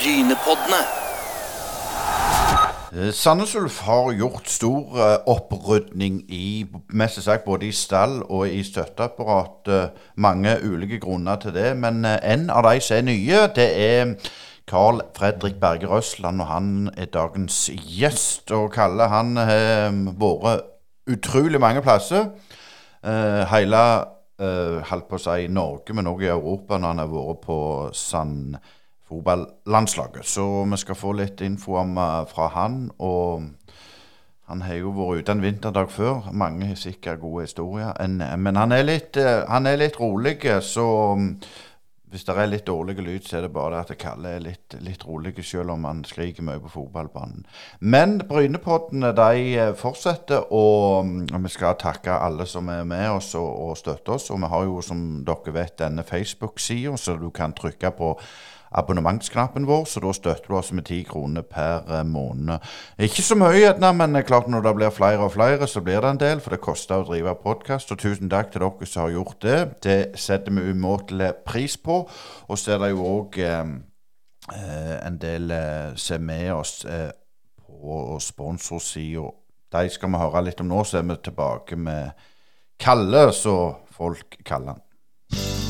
Brynepoddene. Eh, Sandnes Ulf har gjort stor eh, opprydning i mest sagt både i stall og i støtteapparat. Eh, Mange ulike grunner til det, men en av de som er nye, det er Carl Fredrik Berge Røsland, og han er dagens gjest. Og Kalle han har vært utrolig mange plasser. Hele holdt på å si Norge, men også i Europa når han har vært på Sand fotballandslaget. Så vi skal få litt info om, eh, fra han. Og han har jo vært ute en vinterdag før. Mange har sikkert gode historier. En, men han er litt, eh, han er litt rolig, så mm, hvis det er litt dårlig lyd, så er det bare at Kalle er litt, litt rolig, selv om han skriker mye på fotballbanen. Men Brynepoddene de eh, fortsetter, og mm, vi skal takke alle som er med oss og, og støtter oss. Og vi har jo, som dere vet, denne Facebook-sida, så du kan trykke på abonnementsknappen vår, så da støtter du oss med ti kroner per eh, måned. Ikke så mye, gjerne, men er klart når det blir flere og flere, så blir det en del, for det koster å drive podkast. Og tusen takk til dere som har gjort det. Det setter vi umåtelig pris på. Og så er det jo òg eh, eh, en del eh, som er med oss eh, på sponsorsida. De skal vi høre litt om nå, så er vi tilbake med Kalle, så folk kaller han.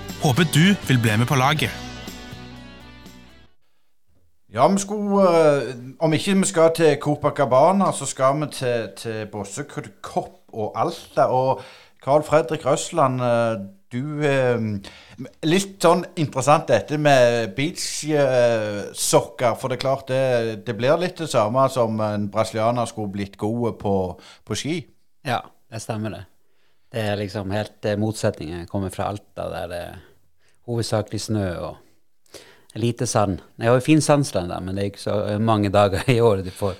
Håper du vil bli med på laget. Ja, vi skulle eh, Om ikke vi skal til Copacabana, så skal vi til, til Bossekopp og Alta. Og Carl Fredrik Røsland, eh, du eh, Litt sånn interessant dette med beachsokker. For det er klart, det, det blir litt det samme som en brasilianer skulle blitt god på, på ski. Ja, det stemmer det. Det er liksom helt motsetningen. Jeg kommer fra Alta, der det er hovedsakelig snø og lite sand. Jeg har jo fin sandstrand der, men det er ikke så mange dager i året du får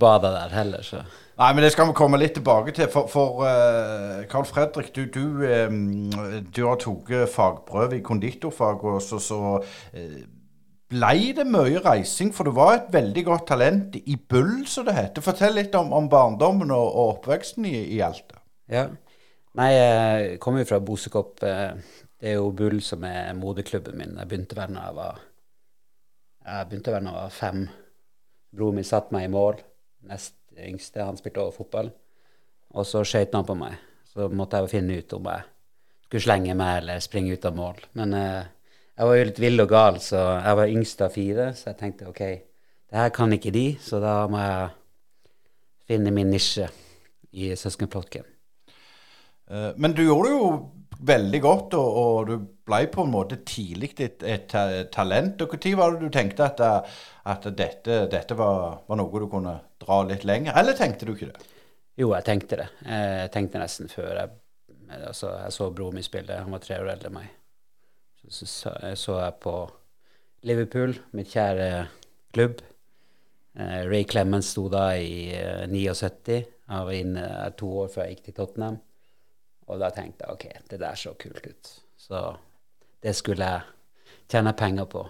bade der heller, så Nei, men det skal vi komme litt tilbake til. For, for uh, Carl Fredrik, du, du, um, du har tatt fagprøve i konditorfag, og så, så uh, Blei det mye reising? For du var et veldig godt talent i Bull, som det heter. Fortell litt om, om barndommen og, og oppveksten i, i Alta. Ja. Nei, jeg kommer jo fra Bosekopp. eh, Det er jo Bull som er moderklubben min. Jeg begynte vel da jeg var Jeg begynte vel da jeg var fem. Broren min satte meg i mål. Nest yngste, han spilte også fotball. Og så skøyt han på meg. Så måtte jeg jo finne ut om jeg skulle slenge meg eller springe ut av mål. Men eh, jeg var jo litt vill og gal, så jeg var yngst av fire, så jeg tenkte OK, det her kan ikke de, så da må jeg finne min nisje i søskenflokken. Eh, Men du gjorde det jo veldig godt, og, og du ble på en måte tidlig et, et talent. Og Når var det du tenkte at, at dette, dette var, var noe du kunne dra litt lenger, eller tenkte du ikke det? Jo, jeg tenkte det. Jeg tenkte nesten før jeg Altså, jeg så broren min spille, han var tre år eldre enn meg. Så, så, så, jeg på Liverpool, mitt kjære klubb. Eh, Ray Clemens sto da i eh, 79. Jeg var inne eh, to år før jeg gikk til Tottenham. Og da tenkte jeg OK, det der så kult ut. Så det skulle jeg tjene penger på.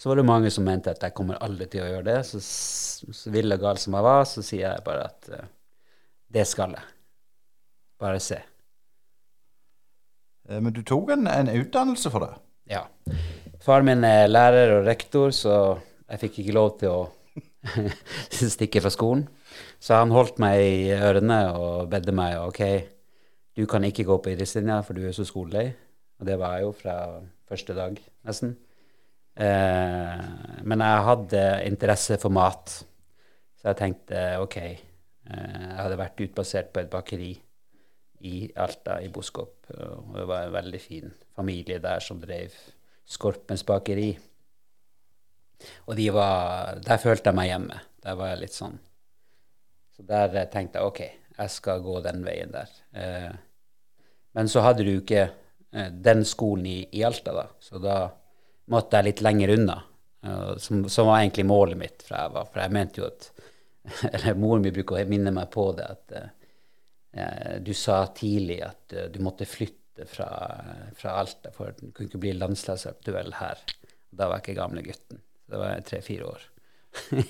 Så var det mange som mente at jeg kommer aldri til å gjøre det. Så, så vill og gal som jeg var, så sier jeg bare at uh, det skal jeg. Bare se. Eh, Men du tok en, en utdannelse for det? Ja. Faren min er lærer og rektor, så jeg fikk ikke lov til å stikke fra skolen. Så han holdt meg i ørene og bedde meg OK, du kan ikke gå på idrettslinja, for du er så skolelei. Og det var jeg jo fra første dag, nesten. Eh, men jeg hadde interesse for mat, så jeg tenkte OK. Eh, jeg hadde vært utplassert på et bakeri i Alta, i Boskop. Og det var en veldig fin familie der som drev Skorpens bakeri. Og de var, der følte jeg meg hjemme. Der var jeg litt sånn Så der tenkte jeg OK, jeg skal gå den veien der. Eh, men så hadde du ikke eh, den skolen i, i Alta, da. Så da måtte jeg litt lenger unna. eh, som, som var egentlig målet mitt fra jeg var For jeg mente jo at Eller moren min bruker å minne meg på det, at eh, du sa tidlig at du måtte flytte fra, fra Alta, for du kunne ikke bli landslagsaktuell her. Da var jeg ikke gamle gutten. Da var jeg tre-fire år.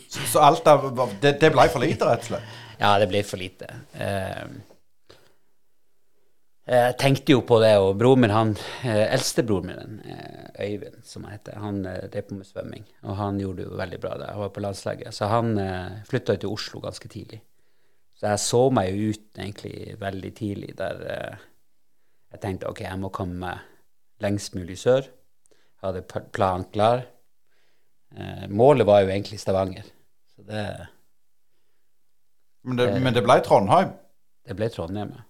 Så, så alt av, det, det ble for lite, rett og slett? Ja, det ble for lite. Uh, jeg tenkte jo på det, og broren min, han, uh, eldstebroren min, uh, Øyvind, som han heter, han eh, drev på med svømming. Og han gjorde det jo veldig bra da Han var på landslaget. Så han flytta til Oslo ganske tidlig. Så jeg så meg jo ut egentlig veldig tidlig der jeg tenkte ok, jeg må komme lengst mulig sør. Jeg hadde planen klar. Målet var jo egentlig Stavanger. Så det Men det, men det ble Trondheim? Det ble Trondheim, ja.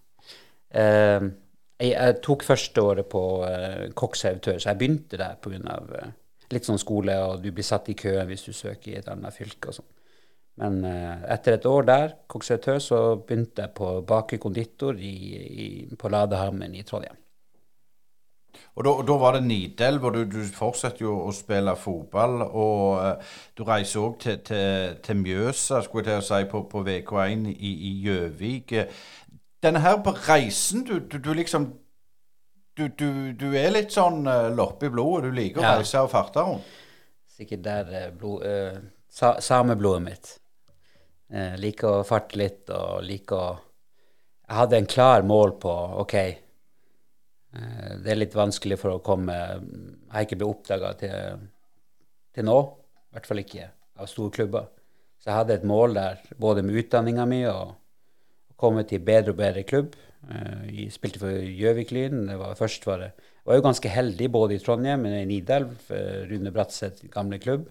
Eh, jeg, jeg, tok første året på eh, kokkservitør, så jeg begynte der pga. Eh, litt sånn skole, og du blir satt i kø hvis du søker i et annet fylke og sånn. Men eh, etter et år der, kokkservitør, så begynte jeg på Baker konditor i, i, på Ladehammen i Trondheim. Og da, var det Nidelv, og du, du, fortsetter jo å spille fotball. Og uh, du reiser òg til, til, til, Mjøsa, skulle jeg til å si, på, på VK1 i Gjøvik. Denne her på reisen, du, du, du liksom du, du, er litt sånn uh, loppe i blodet. Du liker ja. å reise og farte rundt. Sikkert der uh, blod, uh, sa, sameblodet mitt. Liker å farte litt og liker å Jeg hadde en klar mål på OK, det er litt vanskelig for å komme Jeg har ikke blitt oppdaga til, til nå. I hvert fall ikke av store klubber. Så jeg hadde et mål der, både med utdanninga mi og komme til bedre og bedre klubb. Jeg eh, spilte for Gjøvik-Lyn. Først var det Jeg var jo ganske heldig både i Trondheim og i Nidelv. Rune Bratseth gamle klubb.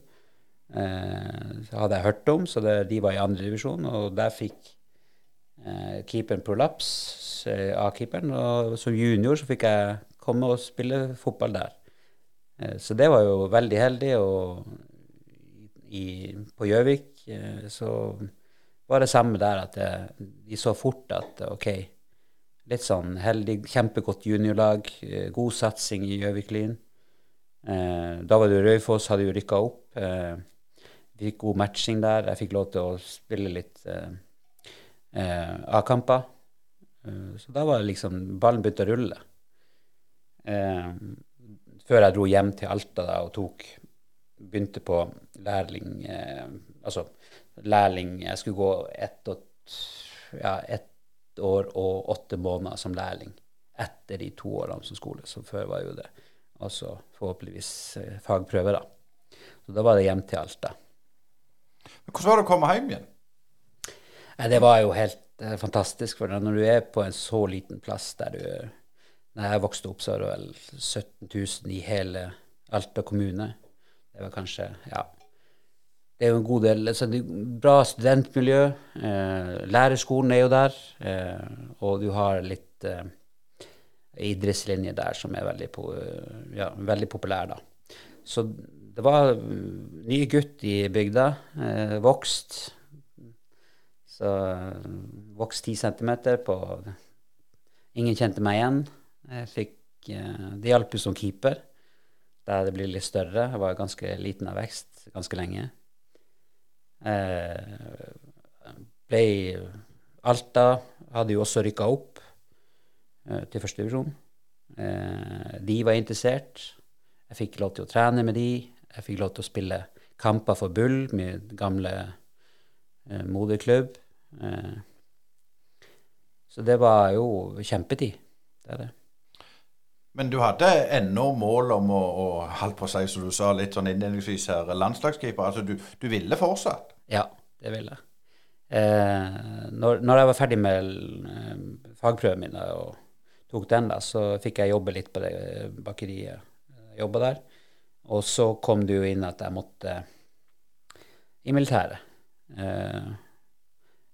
Eh, så hadde jeg hørt om, så det, de var i andredivisjon. Og der fikk eh, keeperen prolaps, eh, A-keeperen. Og som junior så fikk jeg komme og spille fotball der. Eh, så det var jo veldig heldig. Og i, på Gjøvik eh, så var det samme der, at de så fort at OK, litt sånn heldig, kjempegodt juniorlag, eh, god satsing i Gjøvik-Lyn. Eh, da var det Raufoss, hadde jo rykka opp. Eh, vi fikk god matching der. Jeg fikk lov til å spille litt eh, eh A-kamper. Eh, så da var det liksom Ballen begynte å rulle. før jeg dro hjem til Alta da, og tok Begynte på lærling Altså lærling. Jeg skulle gå ett, og, ja, ett år og åtte måneder som lærling etter de to årene som skole. Så før var jo det Og så forhåpentligvis eh, fagprøve, da. Så da var det hjem til Alta. Hvordan var det å komme hjem igjen? Det var jo helt eh, fantastisk. For når du er på en så liten plass der du Når jeg vokste opp, så var det vel 17 000 i hele Alta kommune. Det var kanskje ja, det er jo en god del altså Bra studentmiljø. Eh, lærerskolen er jo der. Eh, og du har litt eh, idrettslinje der som er veldig, po ja, veldig populær, da. Så det var ny gutt i bygda. Eh, vokst. Så vokste ti centimeter på Ingen kjente meg igjen. Jeg fikk eh, Det hjalp jo som keeper. der det ble litt større. Jeg var ganske liten av vekst ganske lenge. Eh, ble Alta hadde jo også rykka opp eh, til første divisjon. De var interessert. Jeg fikk lov til å trene med de. Jeg fikk lov til å spille kamper for Bull, min gamle moderklubb. Eh, så det var jo kjempetid. Det er det. Men du hadde ennå mål om å, å holdt på å si, som du sa litt sånn innledningsvis her, landslagskeeper. Altså du, du ville fortsatt? Ja, det ville jeg. Eh, når, når, jeg var ferdig med eh, fagprøven min og tok den, da, så fikk jeg jobbe litt på det bakeriet. Jeg jobba der. Og så kom det jo inn at jeg måtte i militæret. Eh,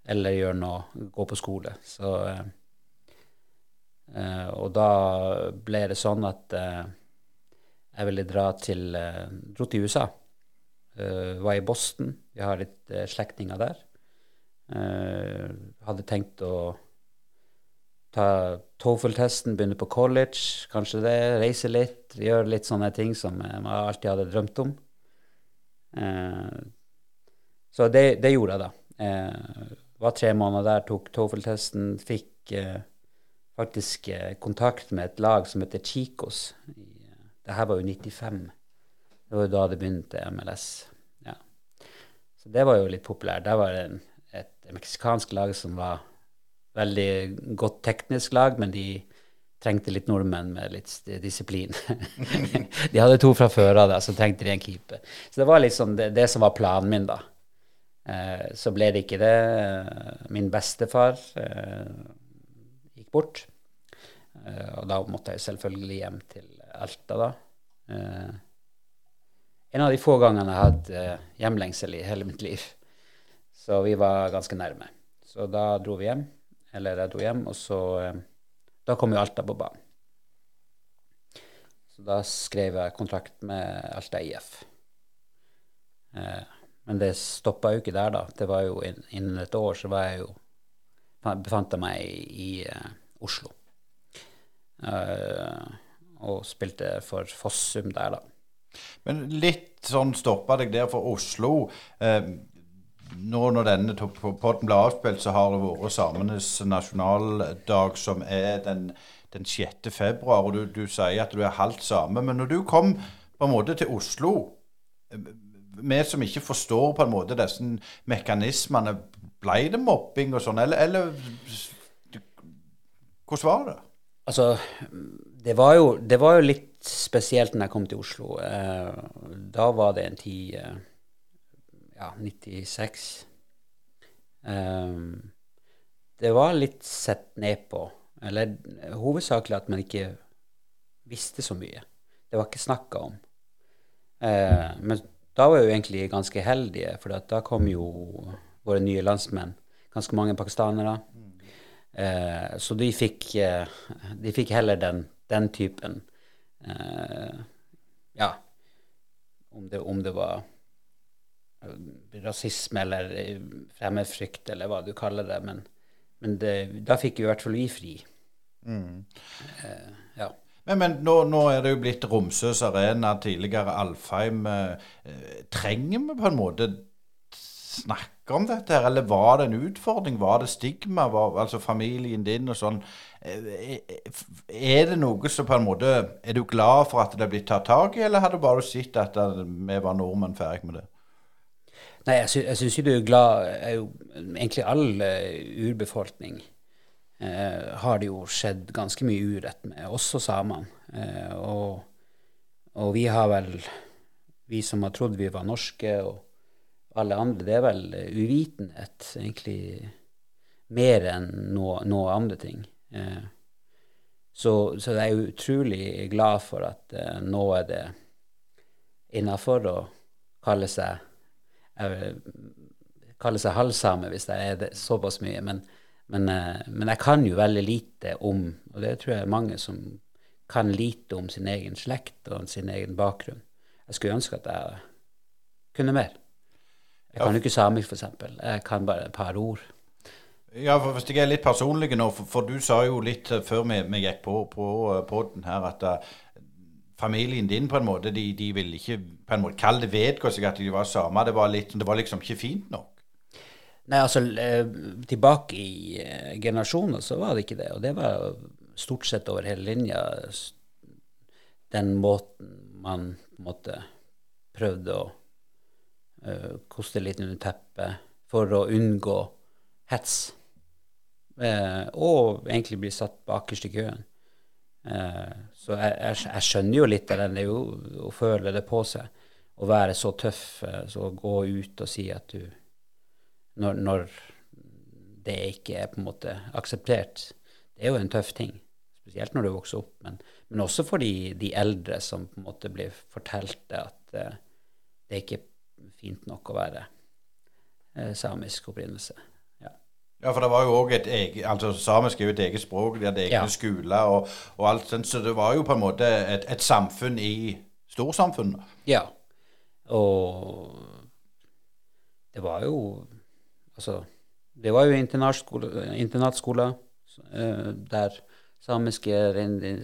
eller gjør noe, gå på skole. Så eh, Uh, og da ble det sånn at eh, jeg ville dra til, eh, dro til USA. var i Boston. Vi har litt slektninger der. hadde tenkt å ta TOEFL-testen, begynne på college, kanskje det, reise litt, gjøre litt sånne ting som jeg alltid hadde drømt om. Eh, så det, det, gjorde jeg, da. Eh, var tre måneder der, tok TOEFL-testen, fikk eh, faktisk eh, kontakt med et lag som heter Chicos. Det her var jo 95. Det var jo da det begynte, MLS. Ja. Så det var jo litt populært. Der var det en, et meksikansk lag som var veldig godt teknisk lag, men de trengte litt nordmenn med litt disiplin. de hadde to fra før av det, så trengte de en keeper. Så det var liksom det, det som var planen min, da. Eh, så ble det ikke det. Min bestefar eh, gikk bort. Eh, og da måtte jeg selvfølgelig hjem til Alta, da. Eh, en av de få gangene jeg hadde eh, hjemlengsel i hele mitt liv. Så vi var ganske nærme. Så da dro vi hjem. Eller jeg dro hjem, og så eh, da kom jo Alta på banen. Så da skrev jeg kontrakt med Alta IF. Eh, men det stoppa jo ikke der, da. Det var jo Innen et år så var jeg jo befant jeg meg i, i uh, Oslo. Uh, og spilte for Fossum der, da. Men litt sånn stoppa deg der for Oslo. Uh, nå når denne podden ble avspilt, så har det vært samenes nasjonaldag, som er den, den 6. februar. Og du, du, sier at du er halvt same. Men når du kom på en måte til Oslo, vi som ikke forstår på en måte disse mekanismene, ble det mobbing og sånn, eller, eller hvordan var det? Altså, det var, jo, det var jo litt spesielt når jeg kom til Oslo. Eh, da var det en tid eh, ja, 96. Um, ehm, det var litt sett ned på. Eller hovedsakelig at man ikke visste så mye. Det var ikke snakka om. Men da var vi egentlig ganske heldige, for da kom jo våre nye landsmenn, ganske mange pakistanere. Eh, så de fikk, uh, de fikk heller den, den typen eh, Ja, om det, om det var rasisme eller eh, fremmedfrykt, eller hva du kaller det. Men, men det, da fikk i hvert fall vi fri. Mm. Eh, ja. Men, men nå, nå, er det jo blitt Romsøs arena, tidligere Alfheim. Uh, trenger vi på en måte snakke om dette, her, eller var det en utfordring? Var det stigma? Var, altså familien din og sånn. Er det noe som på en måte Er du glad for at det er blitt tatt tak i, eller har du bare sett at vi var nordmenn ferdig med det? Nei, jeg, sy jeg syns jo du er glad er jo, Egentlig all urbefolkning uh, har det jo skjedd ganske mye urett med, også samene. Eh, og, og, vi har vel Vi som har trodd vi var norske, og alle andre, det er vel uvitenhet, egentlig, mer enn noe, noe andre ting. Så, så, jeg er utrolig glad for at nå er det innafor å kalle seg jeg kaller seg halvsame hvis jeg er det såpass mye. Men, men, eh, men, jeg kan jo veldig lite om, og det tror jeg er mange som kan lite om sin egen slekt og sin egen bakgrunn. Jeg skulle ønske at jeg kunne mer. Jeg kan jo ikke samisk, f.eks. Jeg kan bare et par ord. Ja, for Hvis jeg er litt personlig nå, for, for du sa jo litt før vi, vi gikk på, på, på den her, at familien din på en måte, de, de ville ikke på en måte kalle det vedgå seg at de var samer. Det, var det var liksom ikke fint nok. Nei, altså eh, tilbake i eh, generasjoner så var det ikke det. Og det var stort sett over hele linja den måten man på en prøvde å uh, koste litt under teppet for å unngå hets. Uh, og egentlig bli satt bakerst i køen. Uh, så jeg, jeg, jeg, skjønner jo litt av den, det er jo å føle det på seg. Å være så tøff, så gå ut og si at du når, når, det ikke er på en måte akseptert, det er jo en tøff ting. Spesielt når du vokser opp, men, men også for de, de, eldre som på en måte blir fortalt at uh, det er ikke fint nok å være uh, samisk opprinnelse. Ja, for det var jo også et eget altså Samisk er jo et eget språk, de hadde egne ja. skoler og, og, alt sånt, så det var jo på en måte et, et samfunn i storsamfunnet. Ja, og det var jo Altså, det var jo internatskoler uh, der samiske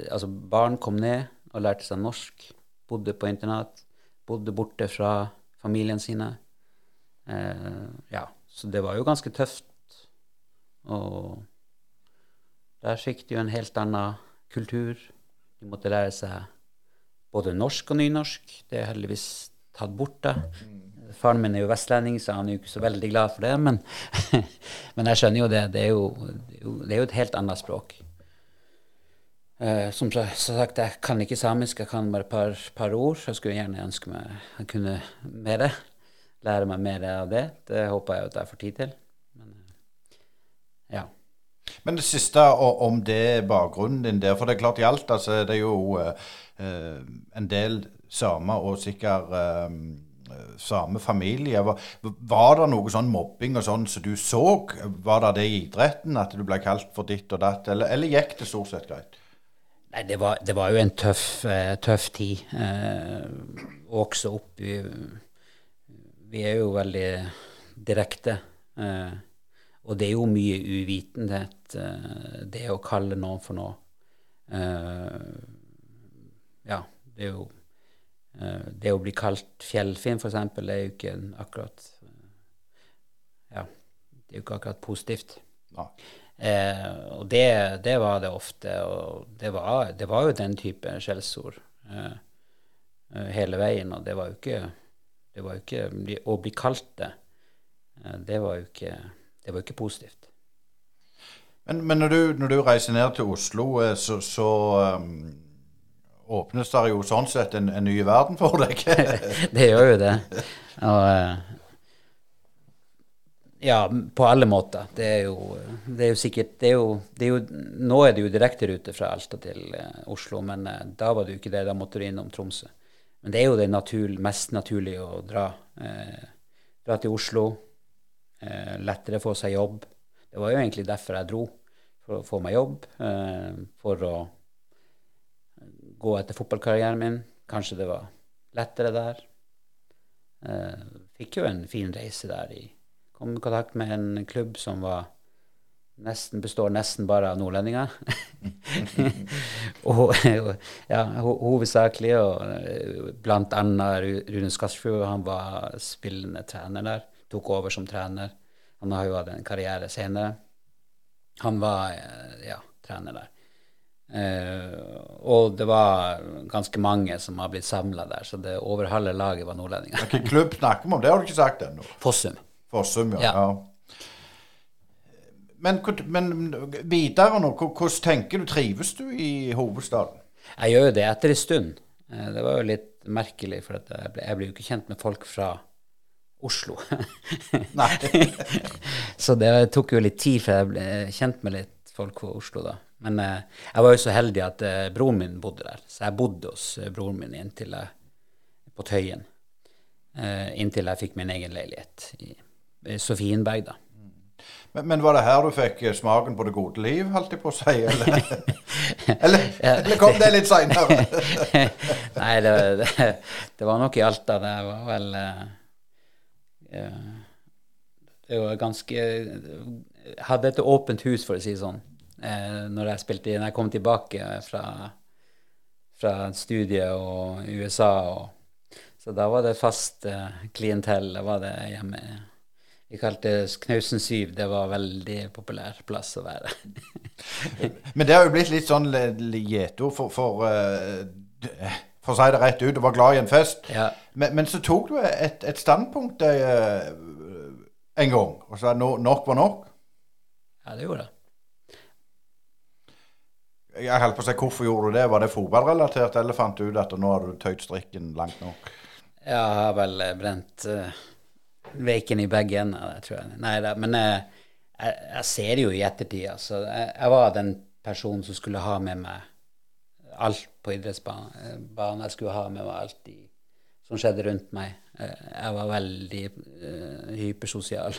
altså barn kom ned og lærte seg norsk, bodde på internat, bodde borte fra familien sine. Uh, ja, så det var jo ganske tøft. Og der fikk du en helt annen kultur. De måtte lære seg både norsk og nynorsk. Det er heldigvis tatt bort. da. Faren min er jo vestlending, så han er jo ikke så veldig glad for det. Men, men jeg skjønner jo det. Det er jo, det er jo et helt annet språk. Uh, som sagt, jeg kan ikke samisk, jeg kan bare et par, par, ord. Jeg skulle gjerne ønske meg jeg kunne mer. Lære meg mer av det. Det håper jeg at jeg får tid til. Men, uh, ja. Men det siste om det bakgrunnen din der, for det er klart i alt, altså, det er jo uh, en del samer og sikkert samme familie. Var, var, det noe sånn mobbing og sånn som du så? Var det det i idretten, at du ble kalt for ditt og datt, eller, eller gikk det stort sett greit? Nei, det var, det var, jo en tøff, eh, tøff tid. Eh, også opp i Vi er jo veldig direkte. Eh, og det er jo mye uvitenhet, eh, det å kalle noen for noe. Eh, ja, det er jo Det å bli kalt fjellfinn, f.eks., er jo ikke akkurat Ja, det er jo ikke akkurat positivt. Ja. Eh, og det, det, var det ofte. Og det var, det var jo den type skjellsord eh, eh, hele veien. Og det var jo ikke, det var jo ikke Å bli kalt det, eh, det var jo ikke, det var ikke positivt. Men, men når, du, når, du, reiser ned til Oslo, eh, så, så um, åpnes det jo sånn sett en, en ny verden for deg? det gjør jo det. Og ja, på alle måter. Det er jo, det er jo sikkert det er jo, det er jo, Nå er det jo direkterute fra Alta til uh, Oslo, men uh, da var det jo ikke det. Da måtte du innom Tromsø. Men det er jo det natur, mest naturlige å dra. Eh, dra til Oslo. lettere få seg jobb. Det var jo egentlig derfor jeg dro. For å få meg jobb. for å gå etter fotballkarrieren min. Kanskje det var lettere der. fikk jo en fin reise der i kom i kontakt med en klubb som var nesten, består nesten bare av nordlendinger. og, ja, hovedsakelig, og eh, blant annet Rune Skarsfjord, han var spillende trener der. Tok over som trener. Han har jo hatt en karriere senere. Han var eh, ja, trener der. Uh, og det var ganske mange som har blitt samla der, så det over halve laget var nordlendinger. Hvilken klubb snakker vi om? Det har du ikke sagt ennå. Fossum. Fossum, ja. ja. Men, men, videre nå, hvordan tenker du? Trives du i hovedstaden? Jeg gjør jo det etter en stund. Eh, det var jo litt merkelig, for jeg ble, jeg ble jo ikke kjent med folk fra Oslo. Så det tok jo litt tid før jeg ble kjent med litt folk fra Oslo, da. Men eh, jeg var jo så heldig at eh, broren min bodde der, så jeg bodde hos eh, broren min inntil jeg, på Tøyen. Eh, inntil jeg fikk min egen leilighet. i i Sofienberg, da. Men, men, var det her du fikk eh, smaken på det gode liv, holdt jeg på å si? Eller, eller, eller kom det litt seinere? Nei, det, det, det, var nok i Alta. Det var vel Det var ganske hadde et åpent hus, for å si det sånn, uh, når jeg spilte Når jeg kom tilbake fra, fra studiet og USA. Og, så da var det fast eh, klientell. Da var det hjemme vi kalte Knausen 7. Det var veldig populær plass å være. Men det har jo blitt litt sånn gjetord for, for, uh, for å si det rett ut. Du var glad i en fest. Ja. Men, men, så tok du et, et standpunkt uh, en gang og sa no, nok var nok. Ja, det gjorde det. Jeg holdt på å si, Hvorfor gjorde du det? Var det fotballrelatert, eller fant du ut at nå har du tøyd strikken langt nok? Jeg har vel brent uh, Veiken i begge ender, tror jeg. Nei da, men eh, jeg, jeg, ser det jo i ettertid. Altså. Jeg, jeg, var den personen som skulle ha med meg alt på idrettsbanen. Eh, jeg skulle ha med meg alt i, som skjedde rundt meg. Eh, jeg var veldig uh, hypersosial.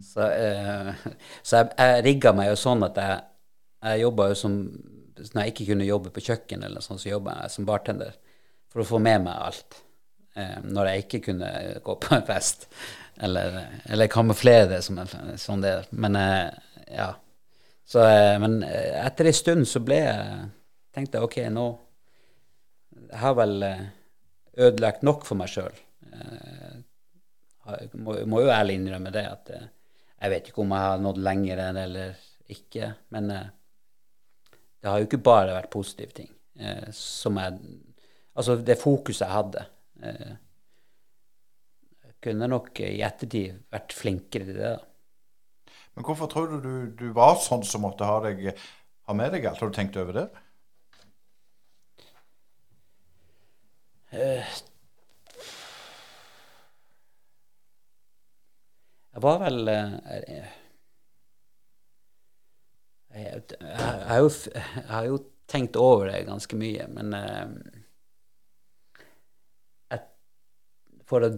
Så, uh, så jeg, jeg rigga meg jo sånn at jeg, jeg jobba jo som Når jeg ikke kunne jobbe på kjøkken, eller sånn, så jobba jeg som bartender for å få med meg alt eh, når jeg ikke kunne gå på en fest. Eller, eller kamuflere det som sånn det. Men eh, ja. Så, eh, men eh, etter en stund så ble jeg tenkte jeg OK, nå Jeg har vel ødelagt nok for meg sjøl jeg må, må jo ærlig innrømme det, at eh, jeg vet ikke om jeg har nådd lenger eller ikke. Men eh, det har jo ikke bare vært positive ting. Eh, som jeg Altså, det fokuset jeg hadde. Eh, jeg kunne nok i ettertid vært flinkere til det. da. Men hvorfor tror du, du du var sånn som måtte ha, deg, ha med deg alt? Har du tenkt over det? Jeg var vel eh, har jo, jeg har jo tenkt over det ganske mye, men uh, jeg, For å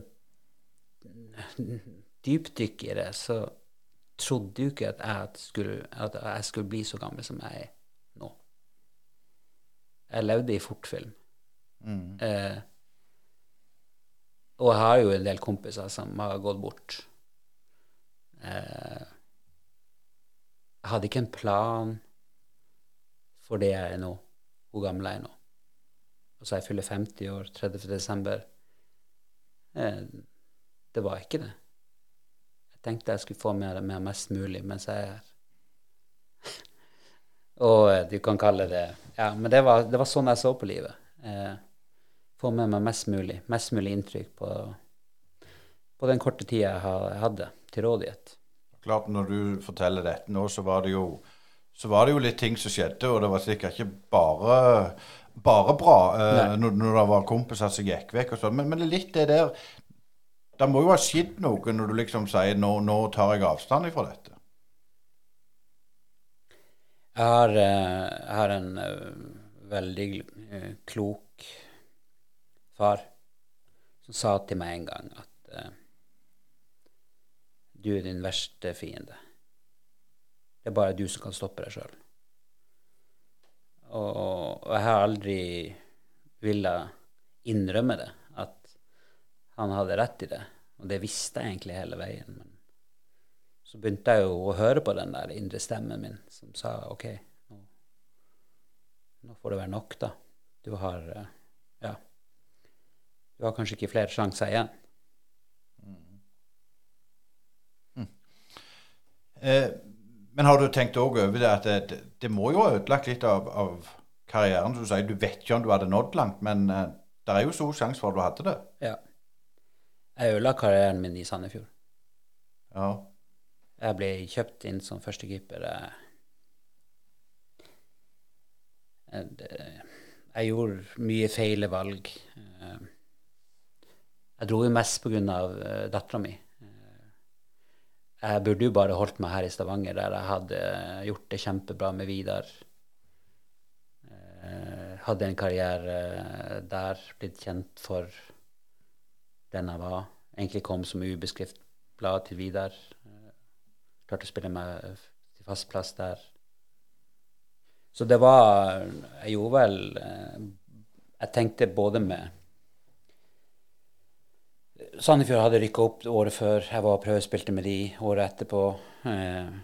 dypdykke i det, så trodde jo ikke at jeg skulle, at jeg skulle bli så gammel som jeg er nå. Jeg levde i fortfilm. Eh, og jeg har jo en del kompiser som har gått bort. Eh, jeg hadde ikke en plan for det jeg er nå, hvor gammel jeg er nå. Altså, jeg fyller 50 år 30. desember. Eh, det var ikke det. Jeg tenkte jeg skulle få med det mest mulig mens jeg er her. Og eh, du kan kalle det Ja, men det var, det var sånn jeg så på livet. Eh, få med meg mest mulig. Mest mulig inntrykk på, på den korte tida jeg hadde til rådighet. Klart, Når du forteller dette nå, så var det jo så var det jo litt ting som skjedde, og det var sikkert ikke bare, bare bra eh, når, når det var kompiser som gikk vekk og sånn. Men, men litt det der Det må jo ha skjedd noe når du liksom sier nå, nå tar jeg avstand ifra dette. Jeg har, eh, jeg har en eh, veldig eh, klok far som sa til meg en gang at du er din verste fiende. Det er bare du som kan stoppe deg sjøl. Og, og jeg har aldri villet innrømme det, at han hadde rett i det. Og det visste jeg egentlig hele veien. Men så begynte jeg jo å høre på den der indre stemmen min som sa OK, nå, nå får det være nok, da. Du har eh, Ja. Du har kanskje ikke flere sjanser igjen. Eh, men har du tenkt òg over det at det, det må jo ha ødelagt litt av, av karrieren? Du sier du vet ikke om du hadde nådd langt, men eh, det er jo stor sjanse for at du hadde det. Ja. Jeg ødela karrieren min i Sandefjord. Ja. Jeg ble kjøpt inn som førstekeeper. Jeg, jeg, gjorde mye feile valg. Eh, Jeg dro jo mest uh, dattera mi. Eh, Jeg burde jo bare holdt meg her i Stavanger, der jeg hadde gjort det kjempebra med Vidar. Eh, Hadde en karriere eh, der, blitt kjent for den jeg var. Egentlig kom som ubeskrift blad til Vidar. Eh, Klarte å spille meg til fast plass der. Så det var Jeg gjorde vel eh, Jeg tenkte både med Sandefjord hadde rykka opp året før. Jeg var og prøvespilte med de året etterpå. Eh,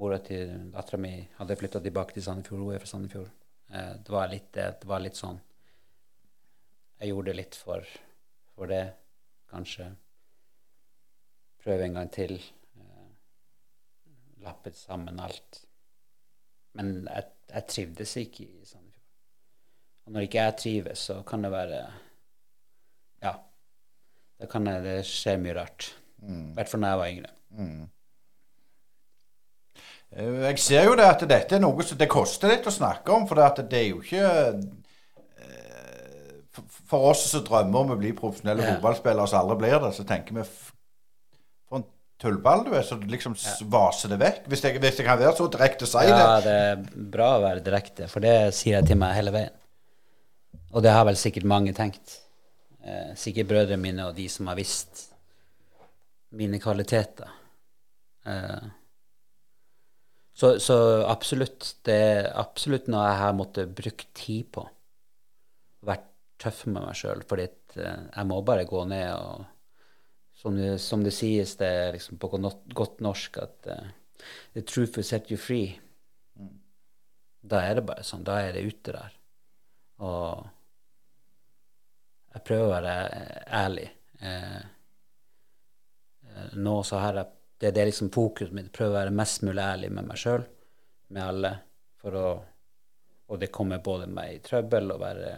Mora til dattera mi hadde flytta tilbake til Sandefjord. Hun er fra Sandefjord. Eh, det var litt det. Var litt sånn Jeg gjorde det litt for, for det, kanskje. Prøve en gang til. Eh, lappet sammen alt. Men jeg, jeg trivdes ikke i Sandefjord. Og når ikke jeg trives, så kan det være. Da kan det, det skje mye rart. I hvert fall da jeg var yngre. Mm. Jeg ser jo det at dette er noe som det koster litt å snakke om, for det, er jo ikke eh, for- oss som drømmer om å bli profesjonelle Ja. fotballspillere som aldri blir det, så tenker vi For en tullball du er, så liksom ja. vaser det vekk. Hvis jeg, hvis jeg kan være så direkte å si Ja, det. det er bra å være direkte, for det sier jeg til meg hele veien. Og det har vel sikkert mange tenkt. Eh, sikkert brødrene mine og de som har visst mine kvaliteter. Eh, så, så absolutt, det er absolutt noe jeg har måttet bruke tid på. Vært tøff med meg sjøl, fordi eh, jeg må bare gå ned og som det, som det sies det er liksom på godt, norsk at eh, The truth will set you free. Da er det bare sånn. Da er det ute der. Og jeg prøver å være eh, ærlig. Eh, nå så har jeg det, det er liksom fokuset mitt. Prøve å være mest mulig ærlig med meg sjøl, med alle. Å, og det kommer både meg i trøbbel å være,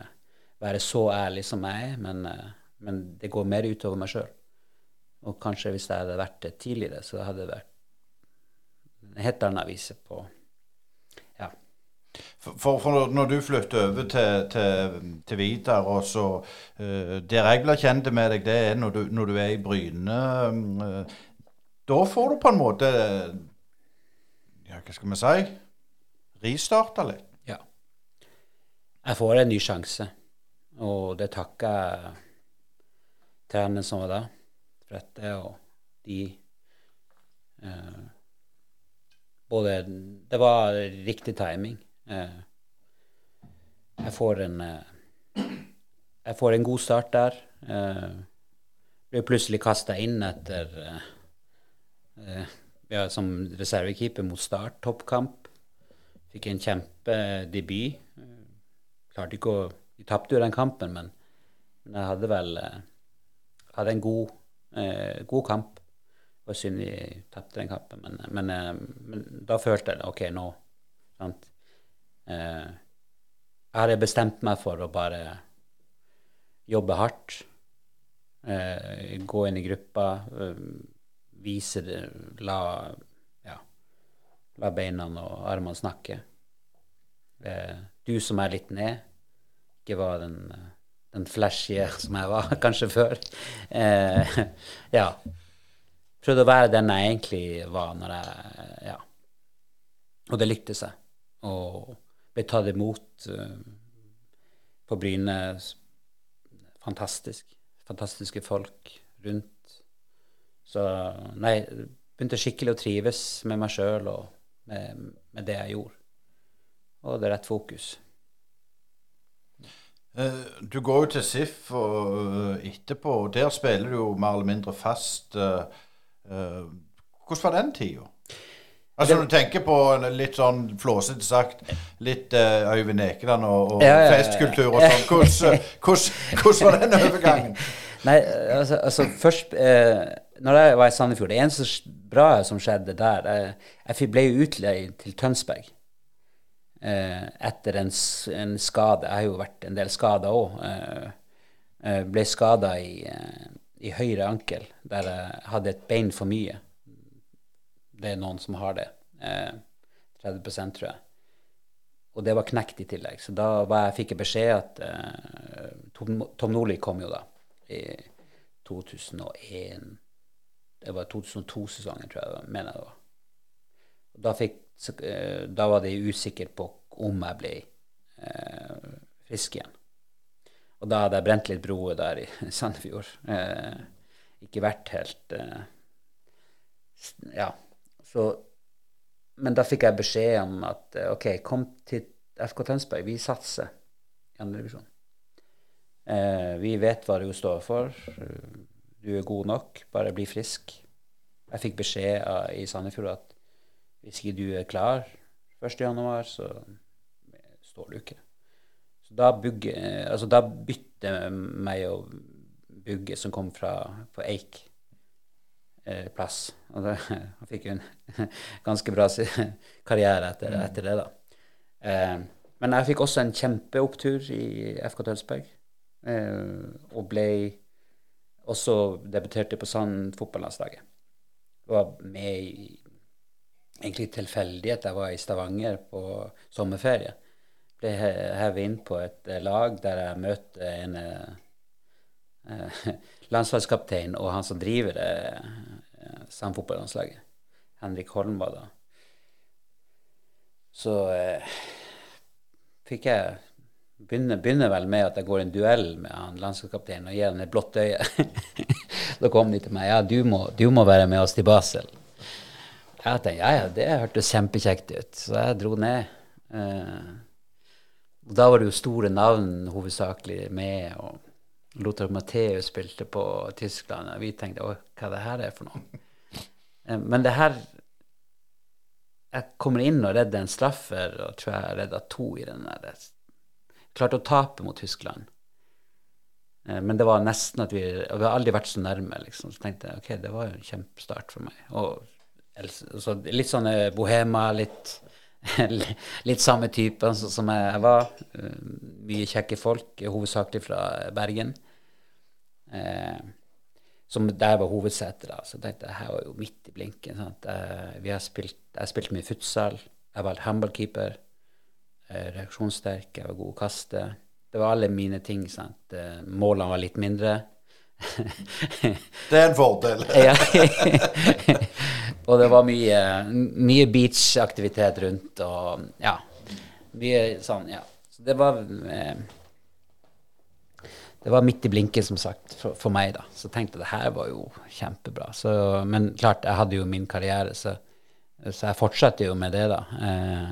være så ærlig som jeg er, men, eh, men det går mer utover meg sjøl. Og kanskje hvis jeg hadde vært det tidligere, så hadde det vært en helt annen vise på. For, for, når du flytter over til, til, til Vidar, og så uh, Der jeg blir kjent med deg, det er når du, når du er i Bryne. Uh, da får du på en måte Ja, hva skal vi si? Ristarta litt. Ja. Jeg får en ny sjanse, og det takker treneren som var da, for dette, og de uh, Både Det var riktig timing. Eh, jeg får en eh, Jeg får en god start der. Eh, blir plutselig kasta inn etter ja, som reservekeeper mot Start, toppkamp. Fikk en kjempedebut. Klarte ikke å Vi tapte jo den kampen, men, men, jeg hadde vel hadde en god, eh, god kamp. Det var synd vi tapte den kampen, men, men, men, da følte jeg OK, nå sant? Eh, jeg hadde bestemt meg for å bare jobbe hardt. Eh, gå inn i gruppa vise det, la, ja, la beina og armene snakke. Eh, du som er litt ned, ikke var den, den flashy som jeg var kanskje før. Eh, ja. Prøvde å være den jeg egentlig var når jeg Ja. Og det lyktes jeg. Og ble tatt imot uh, på Bryne. Fantastisk. Fantastiske folk rundt. Så nei, begynte skikkelig å trives med meg sjøl og med, med, det jeg gjorde. Og det er rett fokus. Eh, du går jo til SIF og, uh, etterpå, og der spiller du jo mer eller mindre fast. Hvordan var den tida? Altså Når du tenker på litt sånn flåsete sagt, litt uh, Øyvind Ekeland og, og ja, ja, ja, festkultur og sånn, hvordan, hvordan, hvordan, var den overgangen? Nei, altså, altså først eh, når jeg var i Sandefjord, det eneste bra som skjedde der Jeg, jeg ble utleid til Tønsberg eh, etter en, en, skade. Jeg har jo vært en del skada òg. Eh, eh, ble skada i, eh, i, høyre ankel, der jeg hadde et bein for mye. Det er noen som har det. 30 eh, tror jeg. Og det var knekt i tillegg. Så da jeg, fikk jeg beskjed at eh, Tom, Tom Nordli kom jo da i 2001 det var 2002-sesongen, tror jeg mener det var. Da, fikk, eh, da, var de usikre på om jeg ble eh, frisk igjen. Og da hadde jeg brent litt broer der i Sandefjord. Eh, ikke vært helt eh, Ja. Så Men da fikk jeg beskjed om at eh, OK, kom til FK Tønsberg, vi satser i andredivisjon. Eh, vi vet hva du står for du er god nok, bare bli frisk. Jeg fikk beskjed av, i Sandefjord at hvis ikke du er klar 1.1., så står du ikke. Så da, bygge, altså da bytter meg og Bugge, som kom fra på Eik, eh, plass. Og da, han fikk jo en ganske bra karriere etter, mm. etter det, da. Eh, men jeg fikk også en kjempeopptur i FK Tønsberg, eh, og ble også debuterte på Sand fotballandslaget. Var med i egentlig tilfeldighet. Jeg var i Stavanger på sommerferie. Ble hevet inn på et eh, lag der jeg møter en eh, landslagskaptein og han som driver det eh, Sand. Henrik Holm var da. Så eh, fikk jeg begynner, begynner, vel med at jeg går i en duell med han landslagskapteinen og gir han et blått øye. da kom de til meg ja, du må, du må være med oss til Basel. Jeg tenkte ja, ja, det hørtes kjempekjekt ut, så jeg dro ned. Eh, og da var det jo store navn hovedsakelig med. og Lothar Matheus spilte på Tyskland, og vi tenkte å, hva det her er for noe. Eh, men det her Jeg kommer inn og redder en straffer, og tror jeg redda to i den der klarte å tape mot Tyskland. Eh, men det var nesten at vi og Vi har aldri vært så nærme, liksom. Så tenkte jeg ok, det var jo en kjempestart for meg. Og så litt sånn bohema, litt litt samme type som jeg var. Mye kjekke folk, hovedsakelig fra Bergen. Eh, som der var hovedsetet. da, Så tenkte jeg her var jo midt i blinken. Sant? vi har spilt, jeg spilte mye futsal. Jeg var handballkeeper. Reaksjonssterk, jeg var god å kaste. Det var alle mine ting. sant? Målene var litt mindre. det er en fordel. og det var mye, mye beachaktivitet rundt og ja. Mye sånn, ja. Så det var eh, det var midt i blinken, som sagt, for, for, meg. da. Så tenkte jeg det her var jo kjempebra. Så, men klart, jeg hadde jo min karriere, så, så jeg fortsatte jo med det, da. Eh,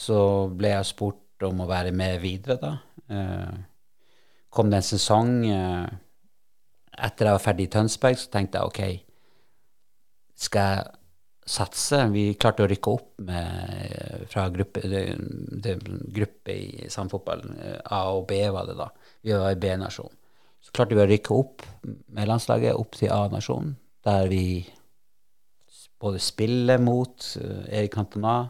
så ble jeg spurt om å være med videre, da. Eh, kom det en sesong etter jeg var ferdig i Tønsberg, så tenkte jeg OK, skal satse? Vi klarte å rykke opp med, fra gruppe, det, det, gruppe i samfotball. Eh, A og B var det da vi var i B-nasjon. Så klarte vi å rykke opp med landslaget opp til A-nasjon, der vi både spiller mot uh, Erik Cantona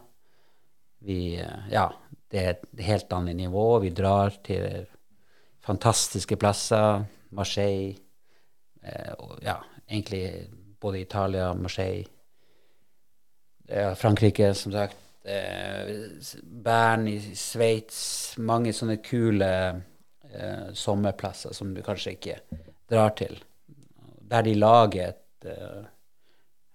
Vi uh, Ja, det er et helt annet nivå. Vi drar til fantastiske plasser. Marseille Eh, og, Ja, egentlig både Italia, Marseille Frankrike, som sagt. Bern i Sveits. Mange sånne kule eh, sommerplasser som du kanskje ikke drar til. Der de lager et, eh,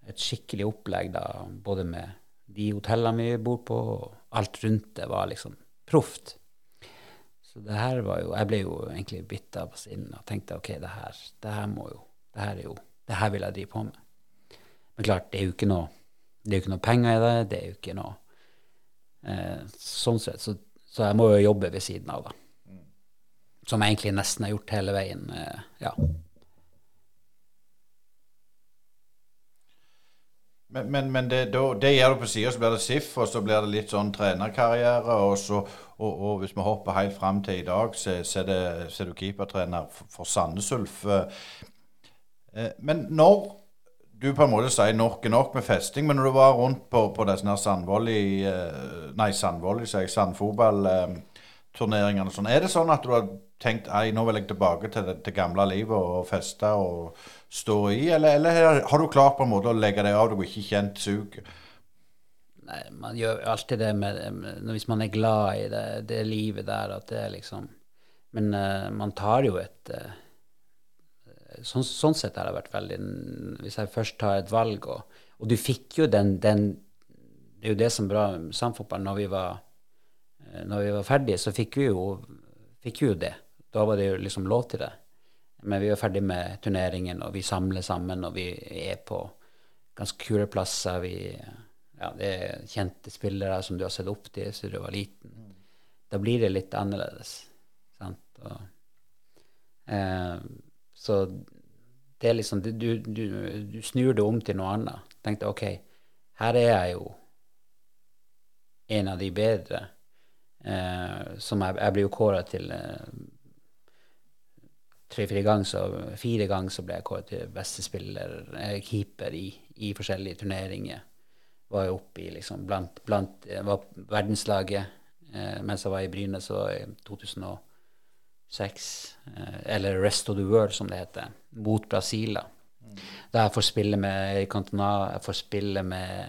et skikkelig opplegg, da, både med de hotellene vi bor på, og alt rundt det var liksom proft. Så det her var jo Jeg ble jo egentlig bitt av sinnet og tenkte OK, det her, det her må jo Det her er jo Det her vil jeg drive på med. Men klart, det er jo ikke noe jo ikke noe penger i det. Det er jo ikke noe eh, Sånn sett. Så, så, jeg må jo jobbe ved siden av, da. Som jeg egentlig nesten har gjort hele veien. Eh, ja. Men, men, men det, da, det, gjør du på sida, så blir det SIF, og så blir det litt sånn trenerkarriere. Og, så, og, og hvis vi hopper helt fram til i dag, så, så, er, det, så er du keepertrener for Sandnes Ulf. Eh, men når du på en måte sier nok er nok med festing, men når du var rundt på, på disse Sandvolley eh, Nei, Sandvolley, sier jeg. Sandfotballturneringene og sånn. Er det sånn at du har tenkt ei, nå vil jeg tilbake til det, til gamle livet og feste og stå i, eller, eller, har du klart på en måte å legge deg av du er ikke kjent suget? Nei, man gjør alltid det med, Hvis man er glad i det, det livet der, at det er liksom Men uh, man tar jo et uh, sånn, sånn, sett har det vært veldig Hvis jeg først tar et valg, og, og du fikk jo den, den Det er jo det som er bra med samfotball. Når vi var Eh, når vi var ferdige, så fikk vi, jo, fikk vi jo det. Da var det jo liksom lov til det. Men vi var ferdig med turneringen, og vi samler sammen, og vi er på ganske kule plasser. Vi, ja, det er kjente spillere som du har sett opp til siden du var liten. Da blir det litt annerledes. Sant? Og, eh, så det er liksom du, du, du snur det om til noe annet. Tenkte OK, her er jeg jo en av de bedre. Eh, som jeg, jeg ble jo kåra til eh, tre-fire ganger, så fire ganger så ble jeg kåret til beste spiller, eh, keeper, i, i, forskjellige turneringer. Var jo oppe i liksom blant, blant eh, Var verdenslaget eh, mens jeg var i Bryne, så i 2000 og 6, eh, eller Rest of the World, som det heter, mot Brasil. Mm. der jeg får spille med Eric Cantona, jeg får spille med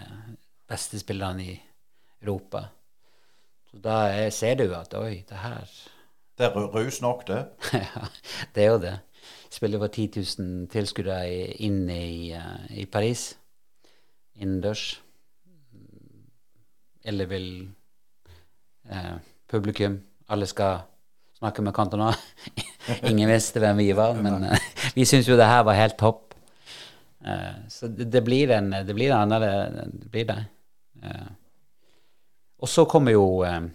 bestespillerne i Europa. Så da ser du at oi, det her Det er rus nok, det. ja, det er jo det. Spiller for 10 000 tilskuere inne i, eh, i Paris, innendørs. Eller vil eh, publikum. Alle skal snakke med Cantona. Ingen visste hvem vi var, men uh, vi syntes jo det her var helt topp. så det, blir en Det blir en annen Det blir det. Og så kommer jo, eh,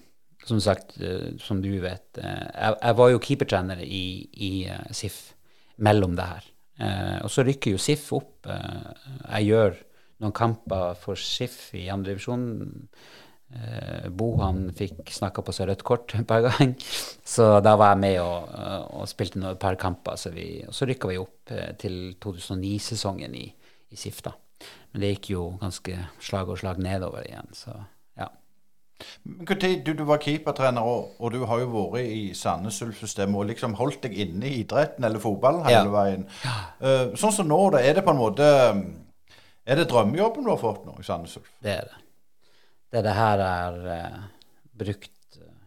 som sagt, eh, som du vet eh, jeg, var jo keepertrener i, i SIF mellom det her. og så rykker jo SIF opp. jeg gjør noen kamper for SIF i andredivisjon. Eh, Bo han fikk snakka på seg rødt kort et par ganger, så da var jeg med og, eh, og spilte noen par kamper. Så vi, og så rykka vi opp eh, til 2009-sesongen i, i Sifta. Men det gikk jo ganske slag og slag nedover igjen, så ja. Du, du var keepertrener, og, og du har jo vært i Sandnes Ulf-systemet og liksom holdt deg inne i idretten eller fotballen hele Ja. veien. Eh, sånn som nå, da, er det på en måte Er det drømmejobben du har fått nå i Sandnes Ulf? Det er det. Det det her er eh, brukt eh,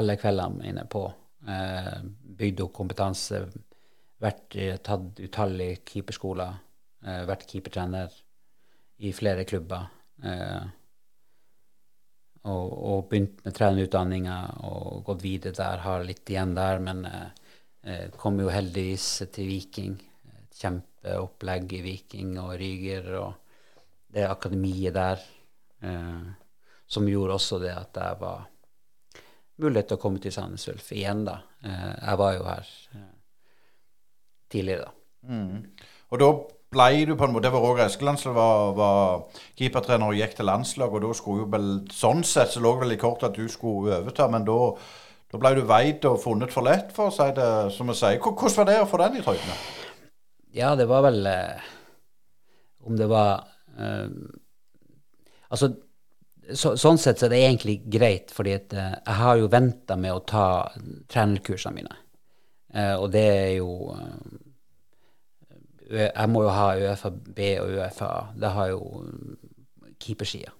alle kveldene mine på. Eh, bygd opp kompetanse, vært, tatt utallige keeperskoler, eh, vært keepertrener i flere klubber. Eh, og, og begynt med trenerutdanninga og gått videre der, har litt igjen der, men eh, eh, kom jo heldigvis til Viking. Kjempeopplegg i Viking og Ryger og det akademiet der, som gjorde også det at jeg var mulighet til å komme til Sandnes Ulf igjen, da. Eh, jeg var jo her eh, tidligere, da. Og da blei du på en måte Det var Roger Eskeland som var, var keepertrener og gikk til landslag, og da skulle jo vel Sånn sett så lå det vel i kortet at du skulle overta, men da da ble du veid og funnet for lett, for å si det som vi sier. Hvordan var det å få den i trynet? Ja, det var vel eh, Om det var eh, Altså, så, sånn sett så er det egentlig greit, fordi at eh, jeg har jo venta med å ta trenerkursene mine. Eh, og det er jo eh, Jeg må jo ha UFA B og UFA Det har jo mm, keepersida.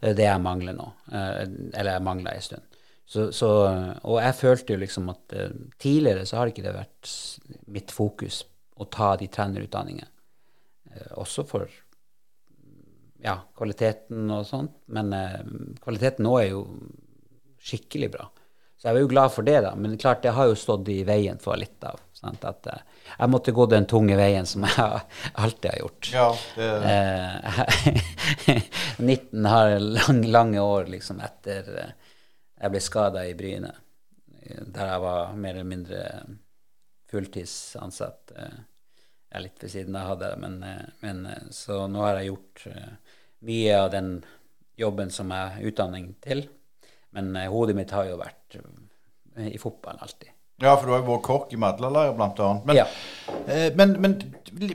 Det er jeg mangler nå. Eller jeg mangla en stund. Så, så, og jeg følte jo liksom at tidligere så har ikke det vært mitt fokus å ta de trenerutdanningene. Også for ja, kvaliteten og sånt. Men eh, kvaliteten nå er jo skikkelig bra. Så jeg var jo glad for det, da. Men klart, det har jo stått i veien for litt av. Sant? At eh, jeg måtte gå den tunge veien som jeg alltid har gjort. Ja, det, Eh, 19 har lang, lange år liksom etter eh, jeg ble skada i Bryne, der jeg var mer eller mindre fulltidsansatt. eh, Jeg er litt ved siden av det, men, eh, men så nå har jeg gjort mye av den jobben som jeg har utdanning til. Men eh, hodet mitt har jo vært eh, i fotballen alltid. ja, for du har jo vært kokk i Madlaleiret, blant annet. Men, Ja. eh, men, men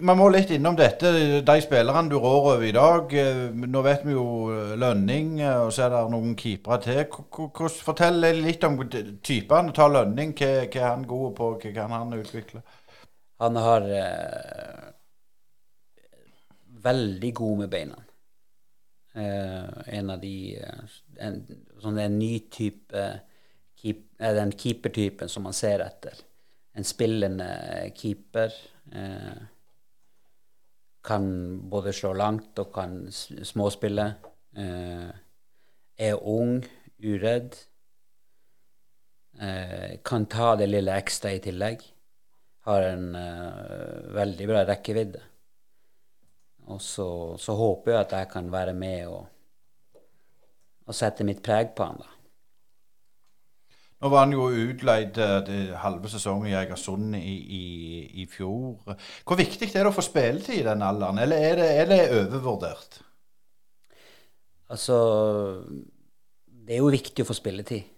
man må litt innom dette. De spillerne du rår over i dag. eh, Nå vet vi jo eh, Lønning, og så er det noen keepere til. K Fortell litt om typene. Ta Lønning. Hva, hva er han god på? Hva kan han utvikle? Han har eh, veldig god med beina. Eh, en av de eh, en, sånn en ny type keep, eh, Den keepertypen som man ser etter. En spillende keeper. Eh, kan både slå langt og kan småspille. Eh, er ung, uredd. Eh, kan ta det lille ekstra i tillegg har en veldig bra rekkevidde. Og så, så håper jeg at jeg kan være med og, og sette mitt preg på han, da. Nå var han jo utleid eh, det halve sesongen i Egersund i, i, i fjor. Hvor viktig er det å få spilletid i den alderen, eller er det, er det overvurdert? Altså Det er jo viktig å få spilletid.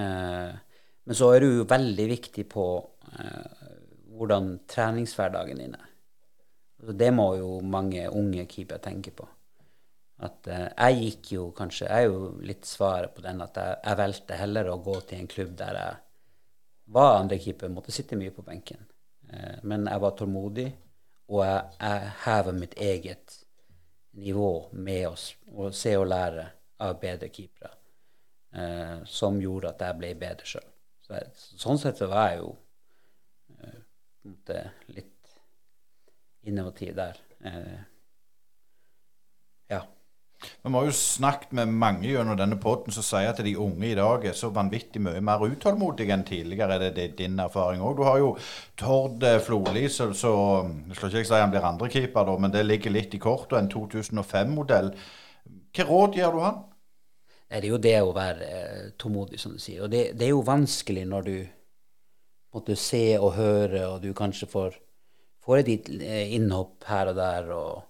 Eh, men så er det jo veldig viktig på eh, hvordan treningshverdagen din er. Altså, det må jo mange unge keepere tenke på. At eh, jeg gikk jo kanskje Jeg er jo litt svaret på den at jeg, jeg valgte heller å gå til en klubb der jeg var andrekeeper, måtte sitte mye på benken. Eh, men jeg var tålmodig, og jeg, jeg hever mitt eget nivå med oss og se og lære av bedre keepere, eh, som gjorde at jeg ble bedre sjøl. Så sånn sett så var jeg jo eh, litt innovativ der. Eh, ja. Vi har jo snakket med mange gjennom denne podden som sier at de unge i dag er så vanvittig mye mer utålmodige enn tidligere. Er det, din erfaring òg? Du har jo Tord Floli, Florli, så, så jeg skal ikke si han blir andrekeeper, men det ligger litt i kortet. En 2005-modell. Hva råd gir du han? Det er jo det å være eh, tålmodig, som du sier. Og det, det er jo vanskelig når du måtte se og høre, og du kanskje får, får et litt, eh, innhopp her og der, og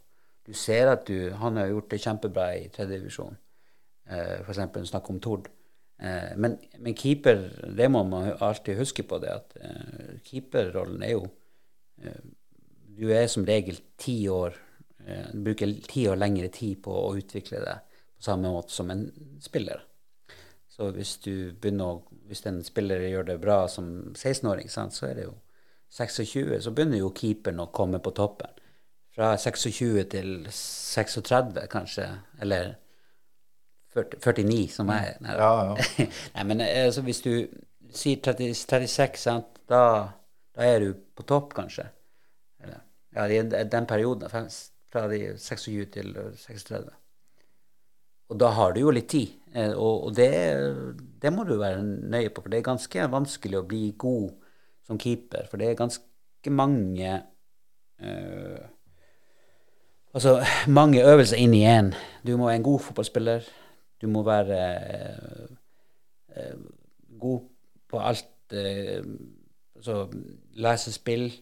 du ser at du Han har gjort det kjempebra i tredje divisjon. Eh, eksempel snakk om Tord. Eh, men, men, keeper, det må man alltid huske på, det at eh, keeperrollen er jo eh, Du er som regel ti år eh, Du bruker ti år lengre tid på å utvikle deg på samme måte som en spiller. Så hvis du begynner å, hvis en spiller gjør det bra som 16-åring, så er det jo 26, så begynner jo keeperen å komme på toppen. Fra 26 til 36, kanskje. Eller 40, 49, som jeg er. Ja, ja. Nei, men altså, hvis du sier 30, 36, sant? Da, da er du på topp, kanskje. Eller, ja, i den perioden. Fra de 26 til 36. Og da har du jo litt tid. Eh, og, og det, det, må du være nøye på, for det er ganske vanskelig å bli god som keeper. For det er ganske mange uh, Altså mange øvelser inn i én. Du må være en god fotballspiller. Du må være uh, god på alt Altså lese spill.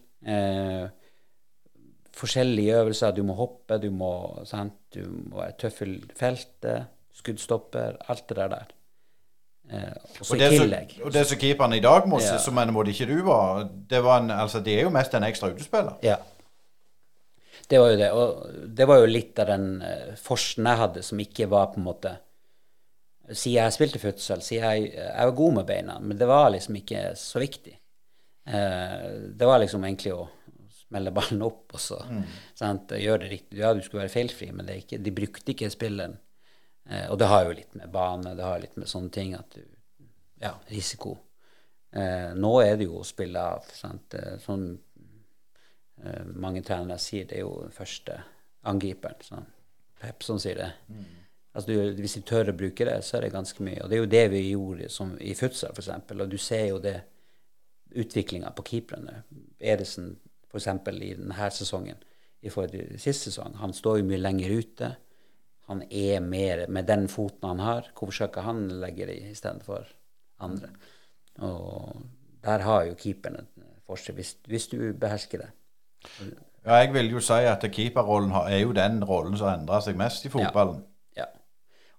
forskjellige øvelser. Du må hoppe, du må, sant? du må være tøff i feltet, skuddstopper, alt det der der. Eh, og, det så, og det som keeperen i dag må, ja. som en måte ikke du var, det, var en, altså, det er jo mest en ekstra utespiller. Ja. Det var jo det. Og det var jo litt av den uh, forsen jeg hadde, som ikke var på en måte Siden jeg spilte futsal, siden jeg, jeg var god med beina, men det var liksom ikke så viktig. Uh, det var liksom egentlig å smelle ballen opp og så mm. gjøre det riktig. Ja, du skulle være feilfri, men ikke, de brukte ikke spilleren Eh, og det har jo litt med bane, det har litt med sånne ting at du Ja, risiko. Eh, nå er det jo å spille av. Sant? Eh, sånn eh, mange trenere sier, det er jo den første angriperen. Sånn. Pep som sier det. Mm. Altså, du, hvis de tør å bruke det, så er det ganske mye. Og det er jo det vi gjorde som, i futsal, f.eks. Og du ser jo det utviklinga på keeperne. Edesen f.eks. i denne sesongen i forhold til sist sesong. Han står jo mye lenger ute han er mer med den foten han har. Hvorfor skal ikke han legge det istedenfor andre? Og der har jo keeperen et forskjell, hvis, hvis, du behersker det. Ja, jeg vil jo si at keeperrollen er jo den rollen som endrer seg mest i fotballen. Ja, ja.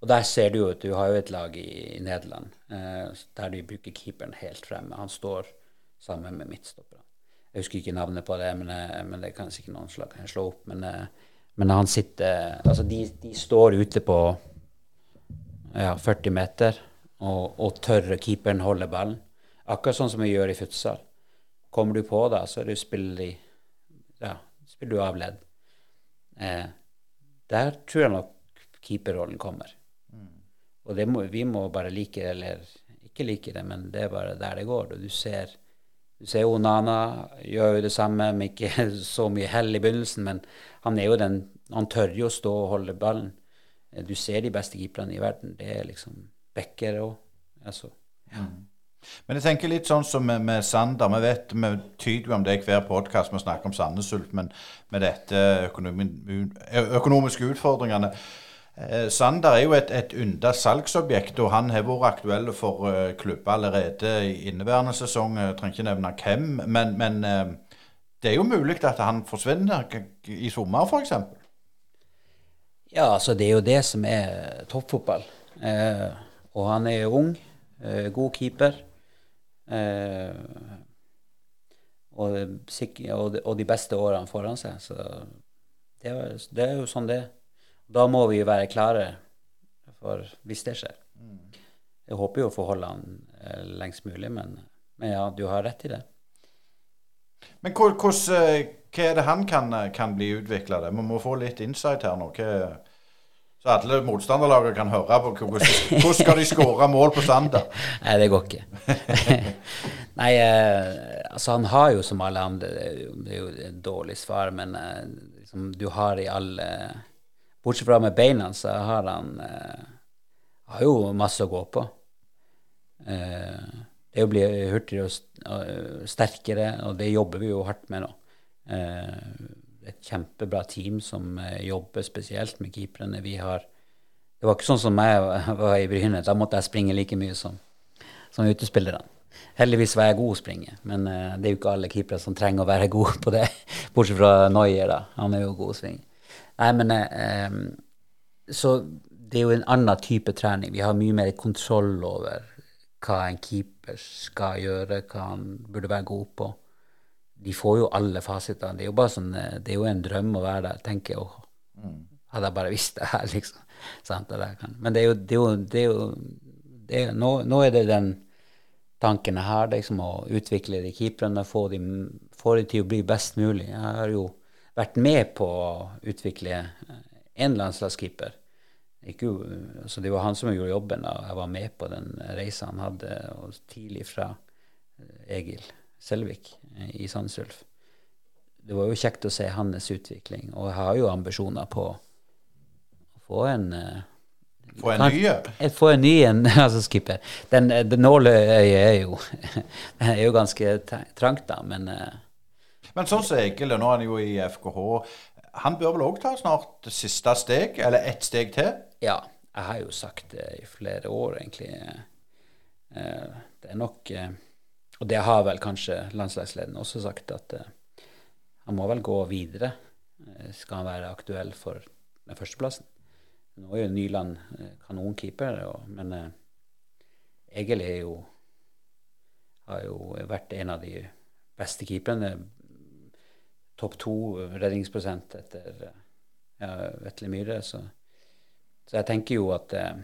Og der ser du jo at du har jo et lag i, i Nederland eh, der de bruker keeperen helt fremme. Han står sammen med midtstopperne. Jeg husker ikke navnet på det, men, eh, men det kan sikkert noen slag slå opp. men eh, men han sitter Altså, de, de står ute på ja, 40 meter, og, og tør keeperen holde ballen. Akkurat sånn som vi gjør i futsal. Kommer du på da, så du spiller, i, ja, spiller du av ledd. Eh, der tror jeg nok keeperrollen kommer. Mm. Og må, vi må bare like det, eller ikke like det, men det er bare der det går. Og du ser du ser Onana gjør jo det samme, med ikke så mye hell i begynnelsen, men han er jo den Han tør jo stå og holde ballen. Du ser de beste keeperne i verden. Det er liksom Becker òg. altså, ja. Mm. Men jeg tenker litt sånn som med, med Sander. Vi vet, vi tyder jo om det i hver podkast vi snakker om Sandnes Ulf, men med dette økonomi, økonomiske utfordringene Sander er jo et, et ynda salgsobjekt, og han har vært aktuell for uh, klubber allerede i inneværende sesong. Jeg trenger ikke nevne hvem, men, men uh, det er jo mulig at han forsvinner i sommer, f.eks. Ja, altså det er jo det som er toppfotball. Eh, og han er ung, eh, god keeper. Eh, og, og, de beste årene foran seg. Så det er, det er jo sånn det er. Da må vi jo være klare for hvis det skjer. Jeg håper jo å få holde han eh, lengst mulig, men, men, ja, du har rett i det. Men hvordan, hos, hva er det han kan, kan bli utvikla? Vi må få litt insight her nå. Hva, så alle motstanderlagene kan høre på hvordan, skal de skåre mål på Sander? Nei, det går ikke. Nei, eh, altså han har jo som alle andre Det er jo et dårlig svar, men eh, liksom, du har i alle Bortsett fra med beina, så har han eh, har jo masse å gå på. Eh, det å bli hurtigere og sterkere, og det jobber vi jo hardt med nå. Eh, et kjempebra team som eh, jobber spesielt med keeperne. Vi har Det var ikke sånn som jeg var i Bryne. Da måtte jeg springe like mye som, som utespillerne. Heldigvis var jeg god å springe, men uh, det er jo ikke alle keepere som trenger å være gode på det. Bortsett fra Noyer, da. Han er jo god å springe. Nei, men eh, Så det er jo en annen type trening. Vi har mye mer kontroll over hva en keeper skal gjøre, hva han burde være god på. De får jo alle fasitene. Det er jo bare sånn, eh, det er jo en drøm å være der, tenker jeg. Mm. Hadde jeg bare visst det her, liksom. Men det er jo, det er jo, det er jo det er, nå, nå, er det den tanken her, liksom, å utvikle de keeperne, få de, få de til å bli best mulig. Jeg har jo vært med på å utvikle en landslagskeeper. Jo, altså det var han som gjorde jobben, og jeg var med på den reisa han hadde tidlig fra eh, Egil Selvik eh, i Sandnes Ulf. Det var jo kjekt å se hans utvikling, og jeg har jo ambisjoner på å få en eh, få en ny? Få en ny en, altså skipper. Den, den nåløyet er jo, er jo ganske trangt, da, men Men sånn som Egil, nå er han jo i FKH. Han bør vel òg ta snart siste steg, eller ett steg til? Ja, jeg har jo sagt det i flere år, egentlig. Eh, det er nok eh, Og det har vel kanskje landslagslederen også sagt, at eh, han må vel gå videre. Skal han være aktuell for den førsteplassen. Nå er jo Nyland kanonkeeper, men Egil er jo har jo vært en av de beste keeperne topp to redningsprosent etter ja, Vetle Myhre. Så, så, jeg tenker jo at eh,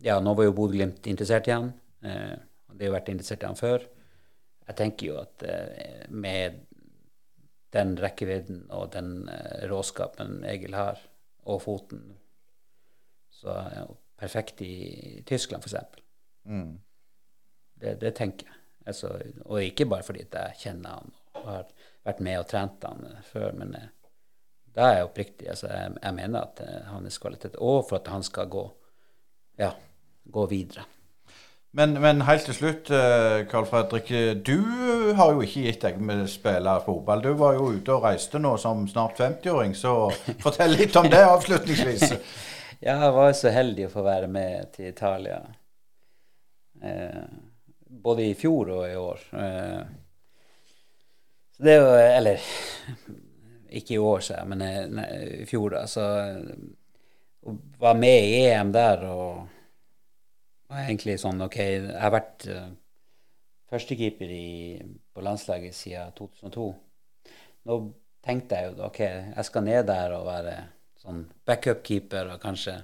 Ja, nå var jo Bodø-Glimt interessert i han. Eh, de har vært interessert i han før. Jeg tenker jo at eh, med den rekkevidden og den eh, råskapen Egil har, og foten, så er han perfekt i Tyskland, f.eks. Mm. Det, det tenker jeg. Altså, og ikke bare fordi jeg kjenner han og har vært med og trent han før. Men eh, da er jeg oppriktig. Altså, jeg, jeg, mener at eh, hans kvalitet Og for at han skal gå, ja, gå videre. Men, men, helt til slutt, Carl eh, Fredrik. Du har jo ikke gitt deg med å spille fotball. Du var jo ute og reiste nå som snart 50-åring, så fortell litt om det avslutningsvis. ja, jeg var så heldig å få være med til Italia. Eh, både i fjor og i år. Eh, det er jo Eller ikke i år, sier jeg, men eh, i fjor, da. Så være med i EM der og var egentlig sånn OK, jeg har vært uh, førstekeeper på landslaget siden 2002. Nå tenkte jeg jo OK, jeg skal ned der og være sånn backup-keeper og kanskje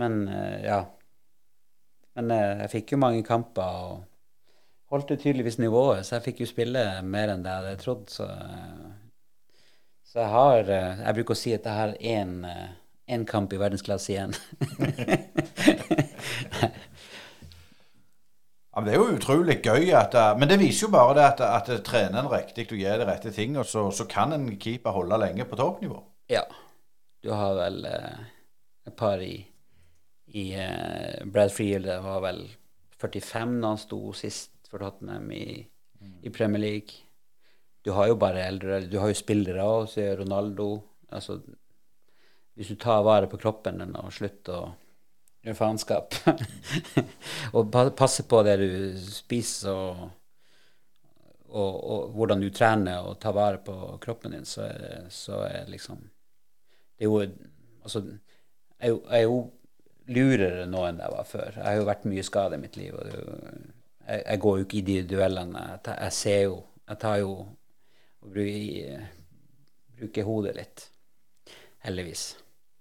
Men uh, ja. Men uh, jeg fikk jo mange kamper. og holdt jo tydeligvis nivået, så jeg fikk jo spille mer enn det jeg hadde trodd. Så, så jeg har eh, Jeg bruker å si at jeg har én eh, kamp i verdensklasse igjen. Ja, det er jo utrolig gøy. At, eh, men det viser jo bare det at, at trener en riktig og gjør de rette tingene, så, så, kan en keeper holde lenge på toppnivå. Ja. Du har vel eh, et par i, i eh, Brad Friel, det var vel 45 da han sto sist for Tottenham i, mm. i, Premier League. Du har jo bare eldre Du har jo spillere òg, sier Ronaldo. Altså, hvis du tar vare på kroppen din og slutter å gjøre faenskap Og passer på det du spiser og, og, og, hvordan du trener og tar vare på kroppen din, så er, så er liksom Det er jo Altså, jeg er jo lurere nå enn jeg var før. Jeg har jo vært mye skada i mitt liv. og det er jo jeg, jeg, går jo ikke i de duellene. Jeg, jeg ser jo Jeg tar jo og bruker, bruker hodet litt. Heldigvis.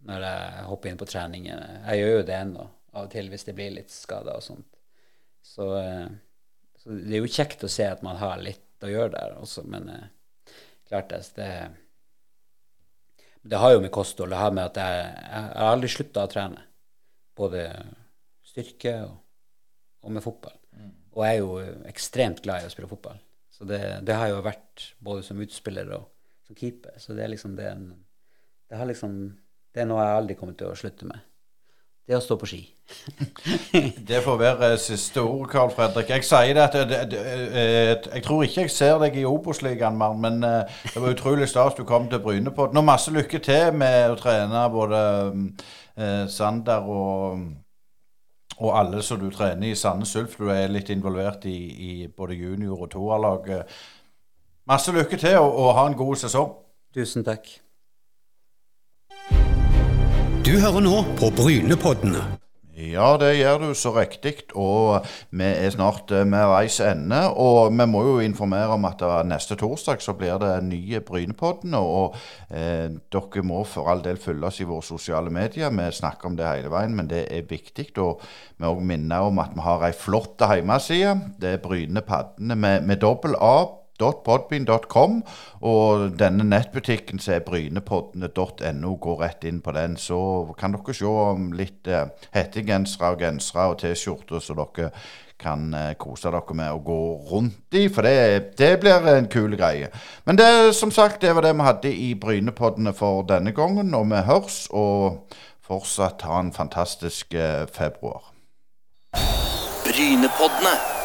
Når jeg hopper inn på trening. Jeg gjør jo det ennå, av og til hvis det blir litt skader og sånt. Så, eh, så, det er jo kjekt å se at man har litt å gjøre der også, men eh, klart det, det det har jo med kosthold det har med at jeg, jeg har aldri slutta å trene. Både styrke og, og med fotball. Mm. Og jeg er jo ekstremt glad i å spille fotball. Så det, det har jeg jo vært både som utspiller og som keeper. Så det er liksom det, det, har liksom, det er noe jeg aldri kommer til å slutte med. Det å stå på ski. det får være siste ord, Carl Fredrik. Jeg sier det at det, det, eh, jeg tror ikke jeg ser deg i Obos-ligaen, men eh, det var utrolig stas du kom til Bryne på. Nå masse lykke til med å trene både eh, Sander og og alle som du trener i Sandnes Ulf, du er litt involvert i, i både junior- og toerlaget. Masse lykke til, og, og ha en god sesong. Tusen takk. Du hører nå på Brynepoddene. Ja, det gjør du så riktig. Og vi er snart med ved veis ende. Og vi må jo informere om at neste torsdag så blir det nye Brynepodden. Og eh, dere må for all del følge oss i våre sosiale medier. Vi snakker om det hele veien, men det er viktig. Og vi òg minner om at vi har ei flott hjemmeside. Det er Brynepaddene med, med dobbel A podbean.com, og denne nettbutikken som er brynepoddene.no, går rett inn på den. Så kan dere se om litt eh, hettegensere og gensere og T-skjorter så dere kan eh, kose dere med å gå rundt i, for det, det blir en kul greie. Men det, som sagt, det var det vi hadde i Brynepoddene for denne gangen, og vi hørs, og fortsatt ha en fantastisk eh, februar. Brynepoddene.